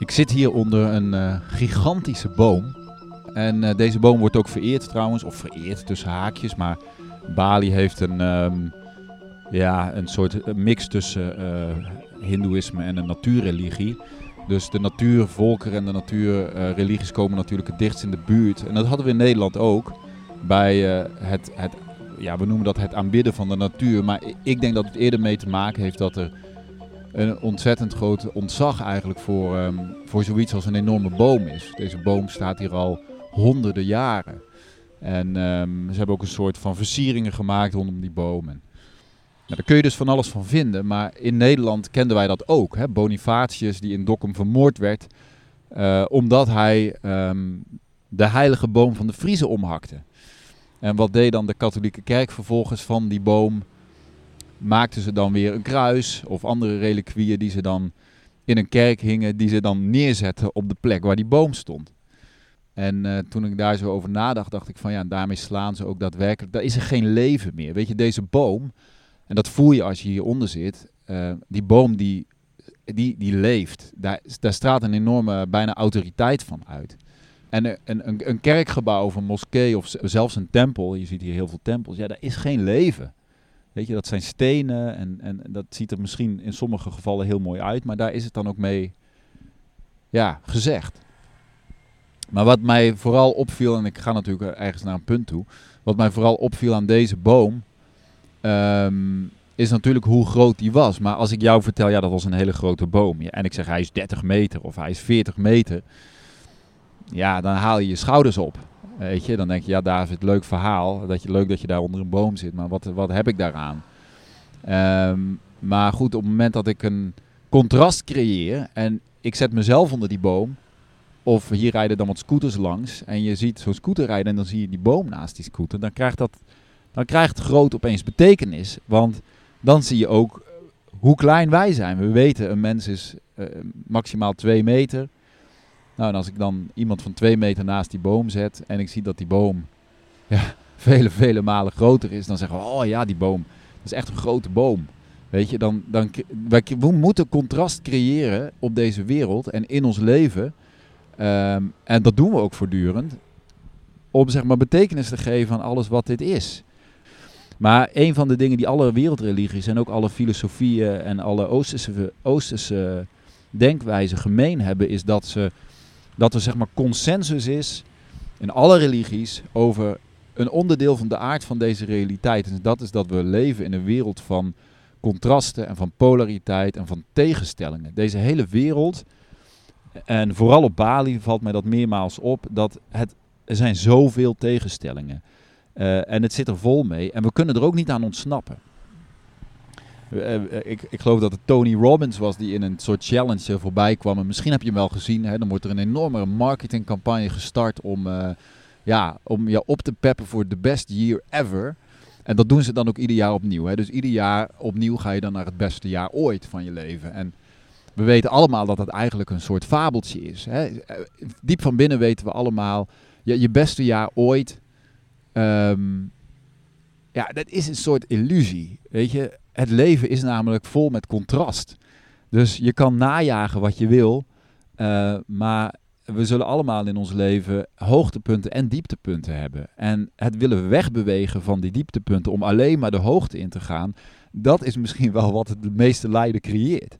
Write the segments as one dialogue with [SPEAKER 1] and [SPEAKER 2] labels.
[SPEAKER 1] Ik zit hier onder een uh, gigantische boom. En uh, deze boom wordt ook vereerd trouwens, of vereerd tussen haakjes. Maar Bali heeft een, um, ja, een soort mix tussen uh, hindoeïsme en een natuurreligie. Dus de natuurvolkeren en de natuurreligies komen natuurlijk het dichtst in de buurt. En dat hadden we in Nederland ook. Bij het, het, ja, we noemen dat het aanbidden van de natuur. Maar ik denk dat het eerder mee te maken heeft dat er een ontzettend groot ontzag eigenlijk voor, um, voor zoiets als een enorme boom is. Deze boom staat hier al honderden jaren. En um, ze hebben ook een soort van versieringen gemaakt rondom die boom. En, nou, daar kun je dus van alles van vinden. Maar in Nederland kenden wij dat ook. Hè? Bonifatius die in Dokkum vermoord werd. Uh, omdat hij um, de heilige boom van de Friezen omhakte. En wat deed dan de katholieke kerk vervolgens van die boom? Maakten ze dan weer een kruis of andere reliquieën die ze dan in een kerk hingen, die ze dan neerzetten op de plek waar die boom stond. En uh, toen ik daar zo over nadacht, dacht ik van ja, daarmee slaan ze ook daadwerkelijk. Daar is er geen leven meer. Weet je, deze boom, en dat voel je als je hieronder zit, uh, die boom die, die, die leeft. Daar, daar straalt een enorme, bijna autoriteit van uit. En een, een, een kerkgebouw of een moskee of zelfs een tempel, je ziet hier heel veel tempels, ja, daar is geen leven. Weet je, dat zijn stenen en, en dat ziet er misschien in sommige gevallen heel mooi uit, maar daar is het dan ook mee ja, gezegd. Maar wat mij vooral opviel, en ik ga natuurlijk ergens naar een punt toe, wat mij vooral opviel aan deze boom, um, is natuurlijk hoe groot die was. Maar als ik jou vertel, ja, dat was een hele grote boom, en ik zeg hij is 30 meter of hij is 40 meter, ja, dan haal je je schouders op. Weet je, dan denk je, ja David, leuk verhaal. Dat je, leuk dat je daar onder een boom zit, maar wat, wat heb ik daaraan? Um, maar goed, op het moment dat ik een contrast creëer en ik zet mezelf onder die boom, of hier rijden dan wat scooters langs en je ziet zo'n scooter rijden en dan zie je die boom naast die scooter, dan krijgt dat dan krijgt groot opeens betekenis. Want dan zie je ook hoe klein wij zijn. We weten, een mens is uh, maximaal 2 meter. Nou, en als ik dan iemand van twee meter naast die boom zet en ik zie dat die boom ja, vele, vele malen groter is, dan zeggen we, oh ja, die boom, dat is echt een grote boom. Weet je, dan, dan, we moeten contrast creëren op deze wereld en in ons leven. Um, en dat doen we ook voortdurend. Om zeg maar betekenis te geven aan alles wat dit is. Maar een van de dingen die alle wereldreligies en ook alle filosofieën en alle Oosterse, Oosterse denkwijzen gemeen hebben, is dat ze dat er zeg maar consensus is in alle religies over een onderdeel van de aard van deze realiteit. En dat is dat we leven in een wereld van contrasten en van polariteit en van tegenstellingen. Deze hele wereld, en vooral op Bali valt mij dat meermaals op, dat het, er zijn zoveel tegenstellingen. Uh, en het zit er vol mee en we kunnen er ook niet aan ontsnappen. Uh, ik, ik, geloof dat het Tony Robbins was die in een soort challenge voorbij kwam. En misschien heb je hem wel gezien. Hè? Dan wordt er een enorme marketingcampagne gestart om, uh, ja, om je op te peppen voor the best year ever. En dat doen ze dan ook ieder jaar opnieuw. Hè? Dus ieder jaar opnieuw ga je dan naar het beste jaar ooit van je leven. En we weten allemaal dat dat eigenlijk een soort fabeltje is. Hè? Diep van binnen weten we allemaal, je, je beste jaar ooit. Um, ja, dat is een soort illusie. Weet je, het leven is namelijk vol met contrast. Dus je kan najagen wat je wil, uh, maar we zullen allemaal in ons leven hoogtepunten en dieptepunten hebben. En het willen wegbewegen van die dieptepunten om alleen maar de hoogte in te gaan, dat is misschien wel wat het meeste lijden creëert.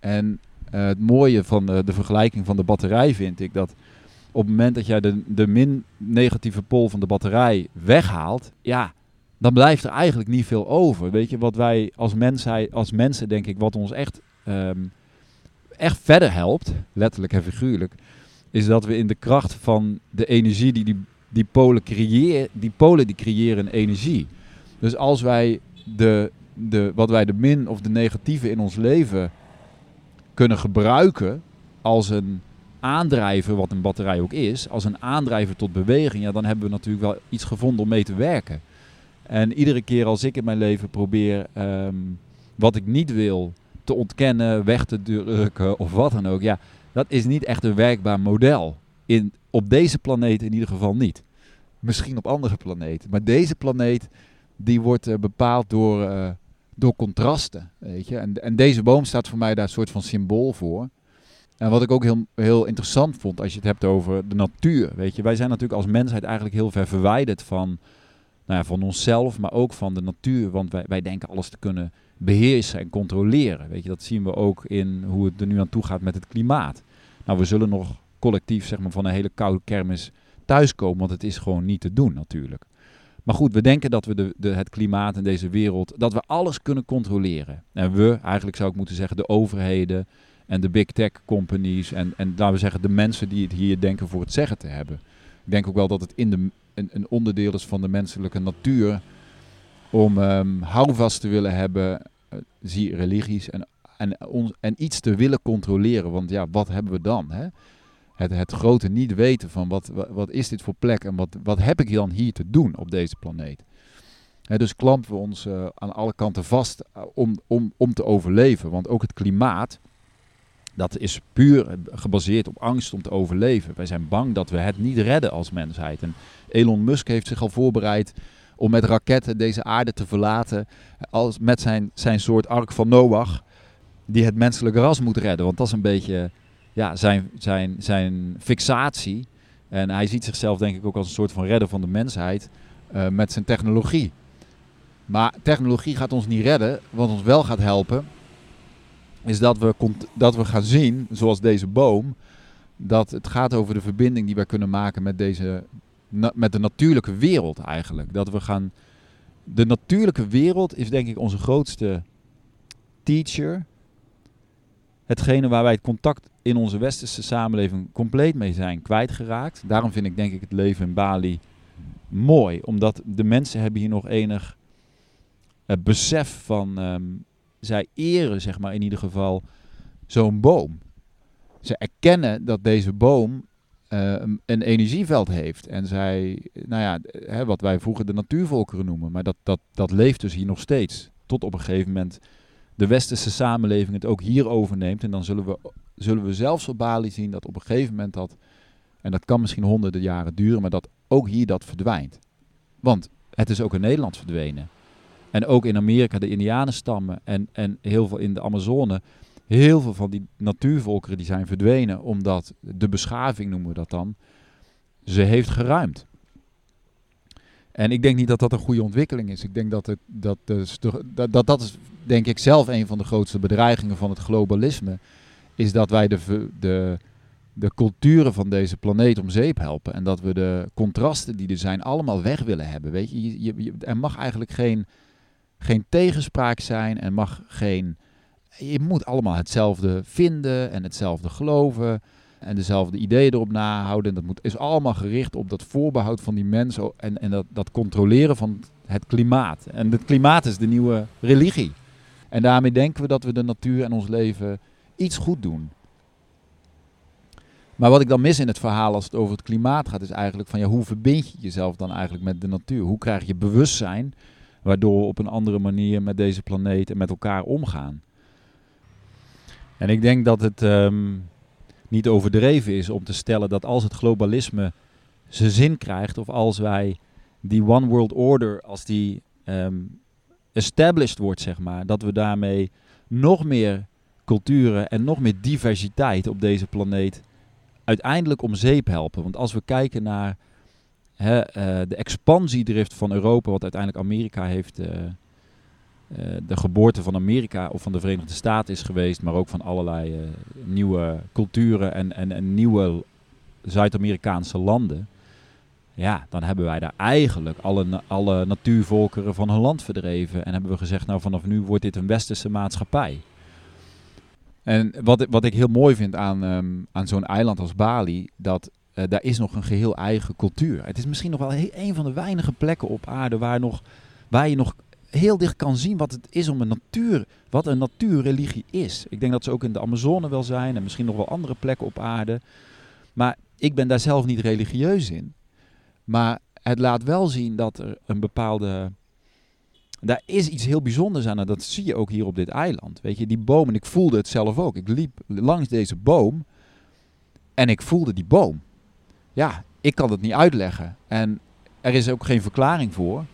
[SPEAKER 1] En uh, het mooie van de, de, vergelijking van de batterij vind ik dat op het moment dat jij de, de min negatieve pol van de batterij weghaalt, ja, dan blijft er eigenlijk niet veel over. Weet je, wat wij als, als mensen, denk ik, wat ons echt, um, echt verder helpt, letterlijk en figuurlijk, is dat we in de kracht van de energie die die, die polen creëren, die polen die creëren energie. Dus als wij de, de, wat wij de min of de negatieve in ons leven kunnen gebruiken als een aandrijver, wat een batterij ook is, als een aandrijver tot beweging, ja, dan hebben we natuurlijk wel iets gevonden om mee te werken. En iedere keer als ik in mijn leven probeer um, wat ik niet wil te ontkennen, weg te drukken of wat dan ook, ja, dat is niet echt een werkbaar model. In, op deze planeet in ieder geval niet. Misschien op andere planeten. Maar deze planeet, die wordt uh, bepaald door, uh, door contrasten. Weet je? En, en deze boom staat voor mij daar een soort van symbool voor. En wat ik ook heel, heel interessant vond als je het hebt over de natuur. Weet je, wij zijn natuurlijk als mensheid eigenlijk heel ver verwijderd van, nou ja, van onszelf, maar ook van de natuur. Want wij, wij denken alles te kunnen beheersen en controleren. Weet je, dat zien we ook in hoe het er nu aan toe gaat met het klimaat. Nou, we zullen nog collectief zeg maar, van een hele koude kermis thuiskomen, want het is gewoon niet te doen natuurlijk. Maar goed, we denken dat we de, de, het klimaat in deze wereld, dat we alles kunnen controleren. En we, eigenlijk zou ik moeten zeggen, de overheden en de big tech companies en, en laten we zeggen de mensen die het hier denken voor het zeggen te hebben. Ik denk ook wel dat het in de, een, een onderdeel is van de menselijke natuur om um, houvast te willen hebben, uh, zie religies, en, en, en iets te willen controleren. Want ja, wat hebben we dan? Hè? Het, het grote niet weten van wat, wat, is dit voor plek en wat, wat heb ik dan hier te doen op deze planeet. Dus klampen we ons uh, aan alle kanten vast uh, om, om, om te overleven. Want ook het klimaat, dat is puur gebaseerd op angst om te overleven. Wij zijn bang dat we het niet redden als mensheid. En Elon Musk heeft zich al voorbereid om met raketten deze aarde te verlaten. Als met zijn, zijn soort ark van Noach, die het menselijke ras moet redden. Want dat is een beetje ja, zijn, zijn, zijn fixatie. En hij ziet zichzelf denk ik ook als een soort van redder van de mensheid uh, met zijn technologie. Maar technologie gaat ons niet redden. Wat ons wel gaat helpen, is dat we, dat we gaan zien, zoals deze boom, dat het gaat over de verbinding die wij kunnen maken met, deze, met de natuurlijke wereld eigenlijk. Dat we gaan. De natuurlijke wereld is denk ik onze grootste teacher. Hetgene waar wij het contact in onze westerse samenleving compleet mee zijn kwijtgeraakt. Daarom vind ik denk ik het leven in Bali mooi. Omdat de mensen hebben hier nog enig het besef van... Um, zij eren, zeg maar in ieder geval, zo'n boom. Ze erkennen dat deze boom uh, een energieveld heeft. En zij, nou ja, hè, wat wij vroeger de natuurvolkeren noemen. Maar dat, dat, dat leeft dus hier nog steeds. Tot op een gegeven moment de westerse samenleving het ook hier overneemt. En dan zullen we, zullen we zelfs op Bali zien dat op een gegeven moment dat, en dat kan misschien honderden jaren duren, maar dat ook hier dat verdwijnt. Want het is ook in Nederland verdwenen. En ook in Amerika de Indianenstammen en, en heel veel in de Amazone. Heel veel van die natuurvolkeren die zijn verdwenen omdat de beschaving, noemen we dat dan, ze heeft geruimd. En ik denk niet dat dat een goede ontwikkeling is. Ik denk dat het, dat, dat, dat, dat is, denk ik, zelf een van de grootste bedreigingen van het globalisme. Is dat wij de, de, de culturen van deze planeet om zeep helpen. En dat we de contrasten die er zijn allemaal weg willen hebben. Weet je, je er mag eigenlijk geen, geen tegenspraak zijn. Er mag geen. Je moet allemaal hetzelfde vinden en hetzelfde geloven en dezelfde ideeën erop nahouden. Dat moet, is allemaal gericht op dat voorbehoud van die mensen en, en dat, dat controleren van het klimaat. En het klimaat is de nieuwe religie. En daarmee denken we dat we de natuur en ons leven iets goed doen. Maar wat ik dan mis in het verhaal als het over het klimaat gaat, is eigenlijk van ja, hoe verbind je jezelf dan eigenlijk met de natuur? Hoe krijg je bewustzijn waardoor we op een andere manier met deze planeet en met elkaar omgaan? En ik denk dat het um, niet overdreven is om te stellen dat als het globalisme zijn zin krijgt, of als wij die One World Order, als die um, established wordt, zeg maar, dat we daarmee nog meer culturen en nog meer diversiteit op deze planeet uiteindelijk om zeep helpen. Want als we kijken naar hè, uh, de expansiedrift van Europa, wat uiteindelijk Amerika heeft, uh, uh, de geboorte van Amerika of van de Verenigde Staten is geweest, maar ook van allerlei nieuwe culturen en, en, en nieuwe Zuid-Amerikaanse landen. Ja, dan hebben wij daar eigenlijk alle, alle natuurvolkeren van hun land verdreven. En hebben we gezegd, nou vanaf nu wordt dit een westerse maatschappij. En wat, wat ik heel mooi vind aan, um, aan zo'n eiland als Bali, dat uh, daar is nog een geheel eigen cultuur. Het is misschien nog wel een van de weinige plekken op aarde waar, nog, waar je nog heel dicht kan zien wat het is om een natuur, wat een natuurreligie is. Ik denk dat ze ook in de Amazone wel zijn en misschien nog wel andere plekken op aarde. Maar ik ben daar zelf niet religieus in. Maar het laat wel zien dat er een bepaalde. Daar is iets heel bijzonders aan en dat zie je ook hier op dit eiland. Weet je, die boom, en ik voelde het zelf ook. Ik liep langs deze boom en ik voelde die boom. Ja, ik kan het niet uitleggen. En er is ook geen verklaring voor.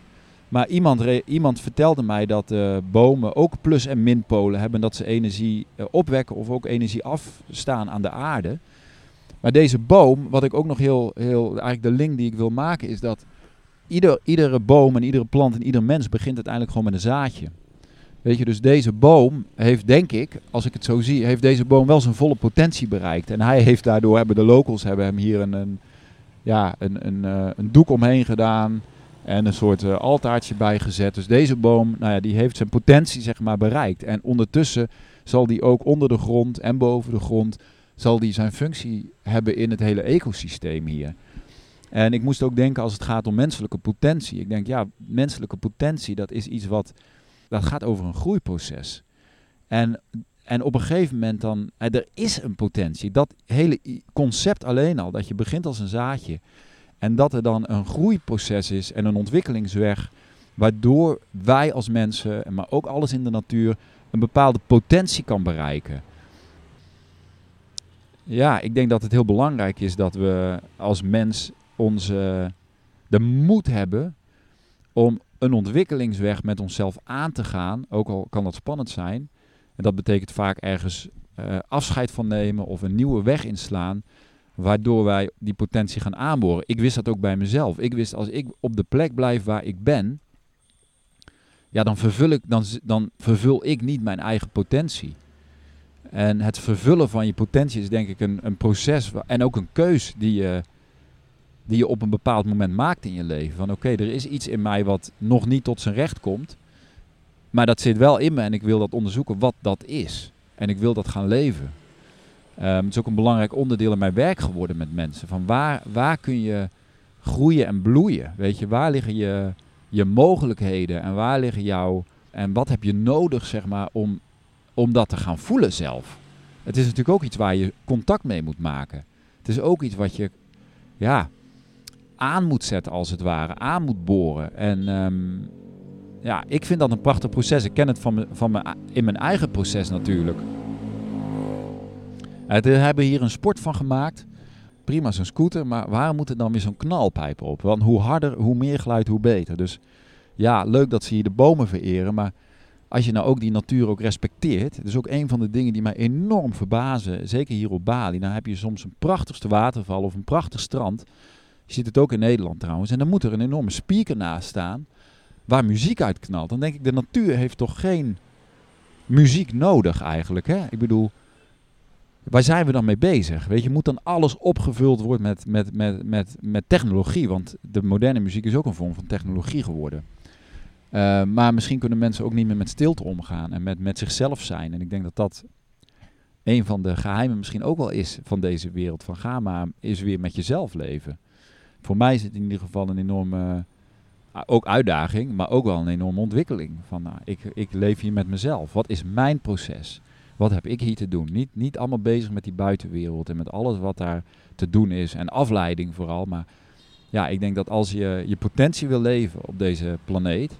[SPEAKER 1] Maar iemand, iemand vertelde mij dat uh, bomen ook plus- en minpolen hebben. Dat ze energie uh, opwekken of ook energie afstaan aan de aarde. Maar deze boom, wat ik ook nog heel, heel, eigenlijk de link die ik wil maken, is dat ieder, iedere boom en iedere plant en ieder mens begint uiteindelijk gewoon met een zaadje. Weet je, dus deze boom heeft, denk ik, als ik het zo zie, heeft deze boom wel zijn volle potentie bereikt. En hij heeft daardoor, hebben de locals hebben hem hier een, een ja, een, een, uh, een doek omheen gedaan en een soort uh, altaartje bijgezet. Dus deze boom, nou ja, die heeft zijn potentie zeg maar bereikt. En ondertussen zal die ook onder de grond en boven de grond, zal die zijn functie hebben in het hele ecosysteem hier. En ik moest ook denken als het gaat om menselijke potentie. Ik denk, ja, menselijke potentie, dat is iets wat, dat gaat over een groeiproces. En, en op een gegeven moment dan, er is een potentie. Dat hele concept alleen al, dat je begint als een zaadje. En dat er dan een groeiproces is en een ontwikkelingsweg, waardoor wij als mensen, maar ook alles in de natuur, een bepaalde potentie kan bereiken. Ja, ik denk dat het heel belangrijk is dat we als mens onze, de moed hebben om een ontwikkelingsweg met onszelf aan te gaan, ook al kan dat spannend zijn. En dat betekent vaak ergens uh, afscheid van nemen of een nieuwe weg inslaan, waardoor wij die potentie gaan aanboren. Ik wist dat ook bij mezelf. Ik wist als ik op de plek blijf waar ik ben, ja, dan vervul ik, dan, dan vervul ik niet mijn eigen potentie. En het vervullen van je potentie is denk ik een, een proces en ook een keus die je, die je op een bepaald moment maakt in je leven. Van oké, er is iets in mij wat nog niet tot zijn recht komt. Maar dat zit wel in me en ik wil dat onderzoeken wat dat is. En ik wil dat gaan leven. Um, het is ook een belangrijk onderdeel in mijn werk geworden met mensen. Van waar, waar kun je groeien en bloeien? Weet je, waar liggen je, je mogelijkheden en waar liggen jouw... En wat heb je nodig, zeg maar, om, om dat te gaan voelen zelf? Het is natuurlijk ook iets waar je contact mee moet maken. Het is ook iets wat je, ja, aan moet zetten als het ware, aan moet boren. En um, ja, ik vind dat een prachtig proces. Ik ken het van, van me, in mijn eigen proces natuurlijk. We hebben hier een sport van gemaakt. Prima zo'n scooter, maar waar moet er dan weer zo'n knalpijp op? Want hoe harder, hoe meer geluid, hoe beter. Dus ja, leuk dat ze hier de bomen vereren, maar als je nou ook die natuur ook respecteert, dat is ook een van de dingen die mij enorm verbazen, zeker hier op Bali. Dan heb je soms een prachtigste waterval of een prachtig strand. Je ziet het ook in Nederland trouwens. En dan moet er een enorme speaker naast staan waar muziek uit knalt. Dan denk ik, de natuur heeft toch geen muziek nodig eigenlijk. Hè? Ik bedoel, waar zijn we dan mee bezig? Weet je, moet dan alles opgevuld worden met, met, met, met, met technologie? Want de moderne muziek is ook een vorm van technologie geworden. Uh, maar misschien kunnen mensen ook niet meer met stilte omgaan en met, met zichzelf zijn. En ik denk dat dat een van de geheimen misschien ook wel is van deze wereld. Van maar eens weer met jezelf leven. Voor mij is het in ieder geval een enorme ook uitdaging, maar ook wel een enorme ontwikkeling. Van, nou, ik, ik leef hier met mezelf. Wat is mijn proces? Wat heb ik hier te doen? Niet, niet allemaal bezig met die buitenwereld en met alles wat daar te doen is. En afleiding vooral. Maar ja, ik denk dat als je je potentie wil leven op deze planeet,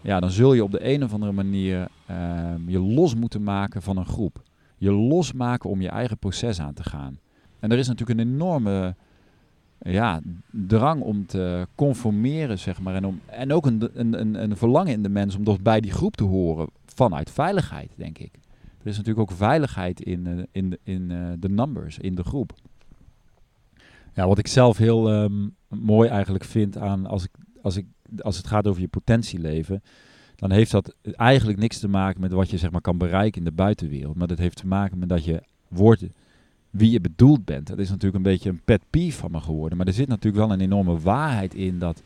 [SPEAKER 1] ja, dan zul je op de een of andere manier ehm, je los moeten maken van een groep. Je losmaken om je eigen proces aan te gaan. En er is natuurlijk een enorme ja, drang om te conformeren, zeg maar. En, om, en ook een, een, een, verlangen in de mens om toch bij die groep te horen vanuit veiligheid, denk ik. Er is natuurlijk ook veiligheid in, uh, in, in uh, de numbers, in de groep. Ja, wat ik zelf heel um, mooi eigenlijk vind aan als, ik, als, ik, als het gaat over je potentieleven, dan heeft dat eigenlijk niks te maken met wat je zeg maar kan bereiken in de buitenwereld. Maar dat heeft te maken met dat je wordt wie je bedoeld bent. Dat is natuurlijk een beetje een pet peeve van me geworden. Maar er zit natuurlijk wel een enorme waarheid in dat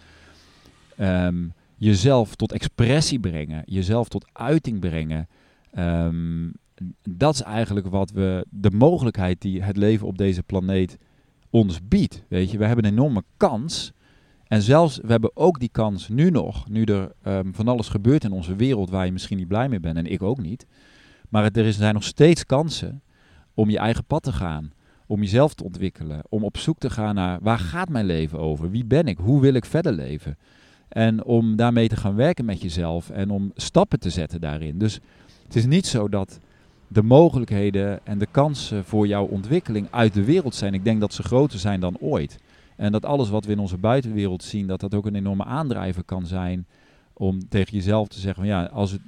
[SPEAKER 1] um, jezelf tot expressie brengen, jezelf tot uiting brengen. Um, dat is eigenlijk wat we, de mogelijkheid die het leven op deze planeet ons biedt. Weet je, we hebben een enorme kans. En zelfs, we hebben ook die kans nu nog, nu er um, van alles gebeurt in onze wereld waar je misschien niet blij mee bent en ik ook niet. Maar er zijn nog steeds kansen om je eigen pad te gaan. Om jezelf te ontwikkelen. Om op zoek te gaan naar waar gaat mijn leven over? Wie ben ik? Hoe wil ik verder leven? En om daarmee te gaan werken met jezelf en om stappen te zetten daarin. Dus het is niet zo dat de mogelijkheden en de kansen voor jouw ontwikkeling uit de wereld zijn. Ik denk dat ze groter zijn dan ooit. En dat alles wat we in onze buitenwereld zien, dat dat ook een enorme aandrijver kan zijn om tegen jezelf te zeggen, van, ja, als het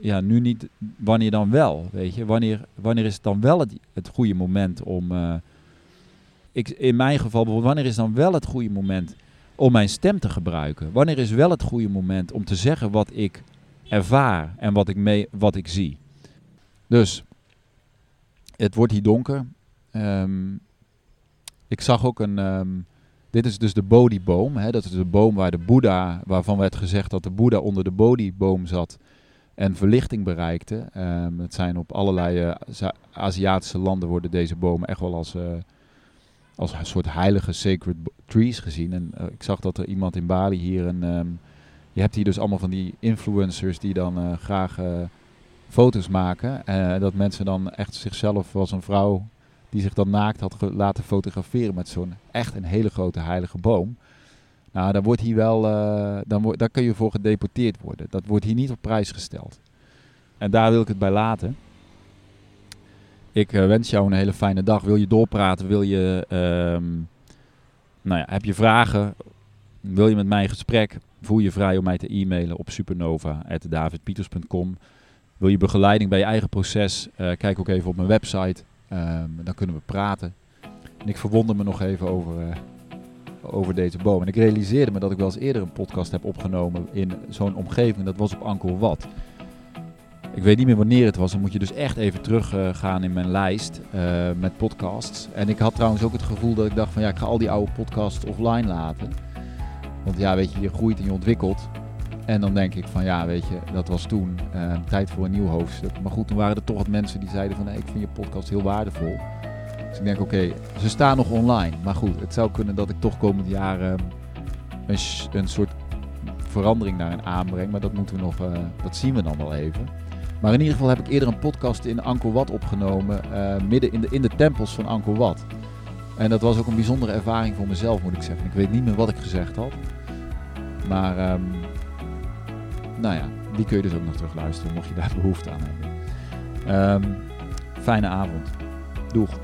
[SPEAKER 1] ja, nu niet, wanneer dan wel? Weet je, wanneer, wanneer is het dan wel het, het goede moment om. eh, ik, in mijn geval bijvoorbeeld, wanneer is dan wel het goede moment om mijn stem te gebruiken? Wanneer is wel het goede moment om te zeggen wat ik ervaar en wat ik, mee, wat ik zie? Dus, het wordt hier donker. Ehm, ik zag ook een. ehm, dit is dus de Bodhi-boom. Hè? Dat is de boom waar de Boeddha, waarvan werd gezegd dat de Boeddha onder de Bodhi-boom zat en verlichting bereikte. Ehm, het zijn op allerlei eh, Aziatische landen worden deze bomen echt wel als, eh, als een soort heilige sacred trees gezien. En eh, ik zag dat er iemand in Bali hier een. ehm, je hebt hier dus allemaal van die influencers die dan graag foto's maken. Dat mensen dan echt zichzelf als een vrouw die zich dan naakt had laten fotograferen met zo'n echt een hele grote heilige boom. Nou, dan wordt hier wel, eh, dan wordt, daar kun je voor gedeporteerd worden. Dat wordt hier niet op prijs gesteld. En daar wil ik het bij laten. Ik eh, wens jou een hele fijne dag. Wil je doorpraten? Wil je, ehm, nou ja, heb je vragen? Wil je met mij in gesprek? Voel je vrij om mij te e-mailen op supernova.davidpieters.com. Wil je begeleiding bij je eigen proces? Eh, kijk ook even op mijn website. Ehm, dan kunnen we praten. En ik verwonder me nog even over, eh, over deze boom. En ik realiseerde me dat ik wel eens eerder een podcast heb opgenomen in zo'n omgeving. Dat was op Angkor Wat. Ik weet niet meer wanneer het was. Dan moet je dus echt even teruggaan gaan in mijn lijst eh, met podcasts. En ik had trouwens ook het gevoel dat ik dacht van ja, ik ga al die oude podcasts offline laten. Want ja, weet je, je groeit en je ontwikkelt. En dan denk ik van ja, weet je, dat was toen eh, tijd voor een nieuw hoofdstuk. Maar goed, toen waren er toch wat mensen die zeiden van ik vind je podcast heel waardevol. Dus ik denk oké, ze staan nog online. Maar goed, het zou kunnen dat ik toch komend jaar eh, een, een soort verandering daarin aanbreng. Maar dat moeten we nog, eh, dat zien we dan wel even. Maar in ieder geval heb ik eerder een podcast in Angkor Wat opgenomen, eh, midden in de, in de tempels van Angkor Wat. En dat was ook een bijzondere ervaring voor mezelf, moet ik zeggen. Ik weet niet meer wat ik gezegd had. Maar, ehm, nou ja, die kun je dus ook nog terug luisteren, mocht je daar behoefte aan hebben. Ehm, fijne avond. Doeg.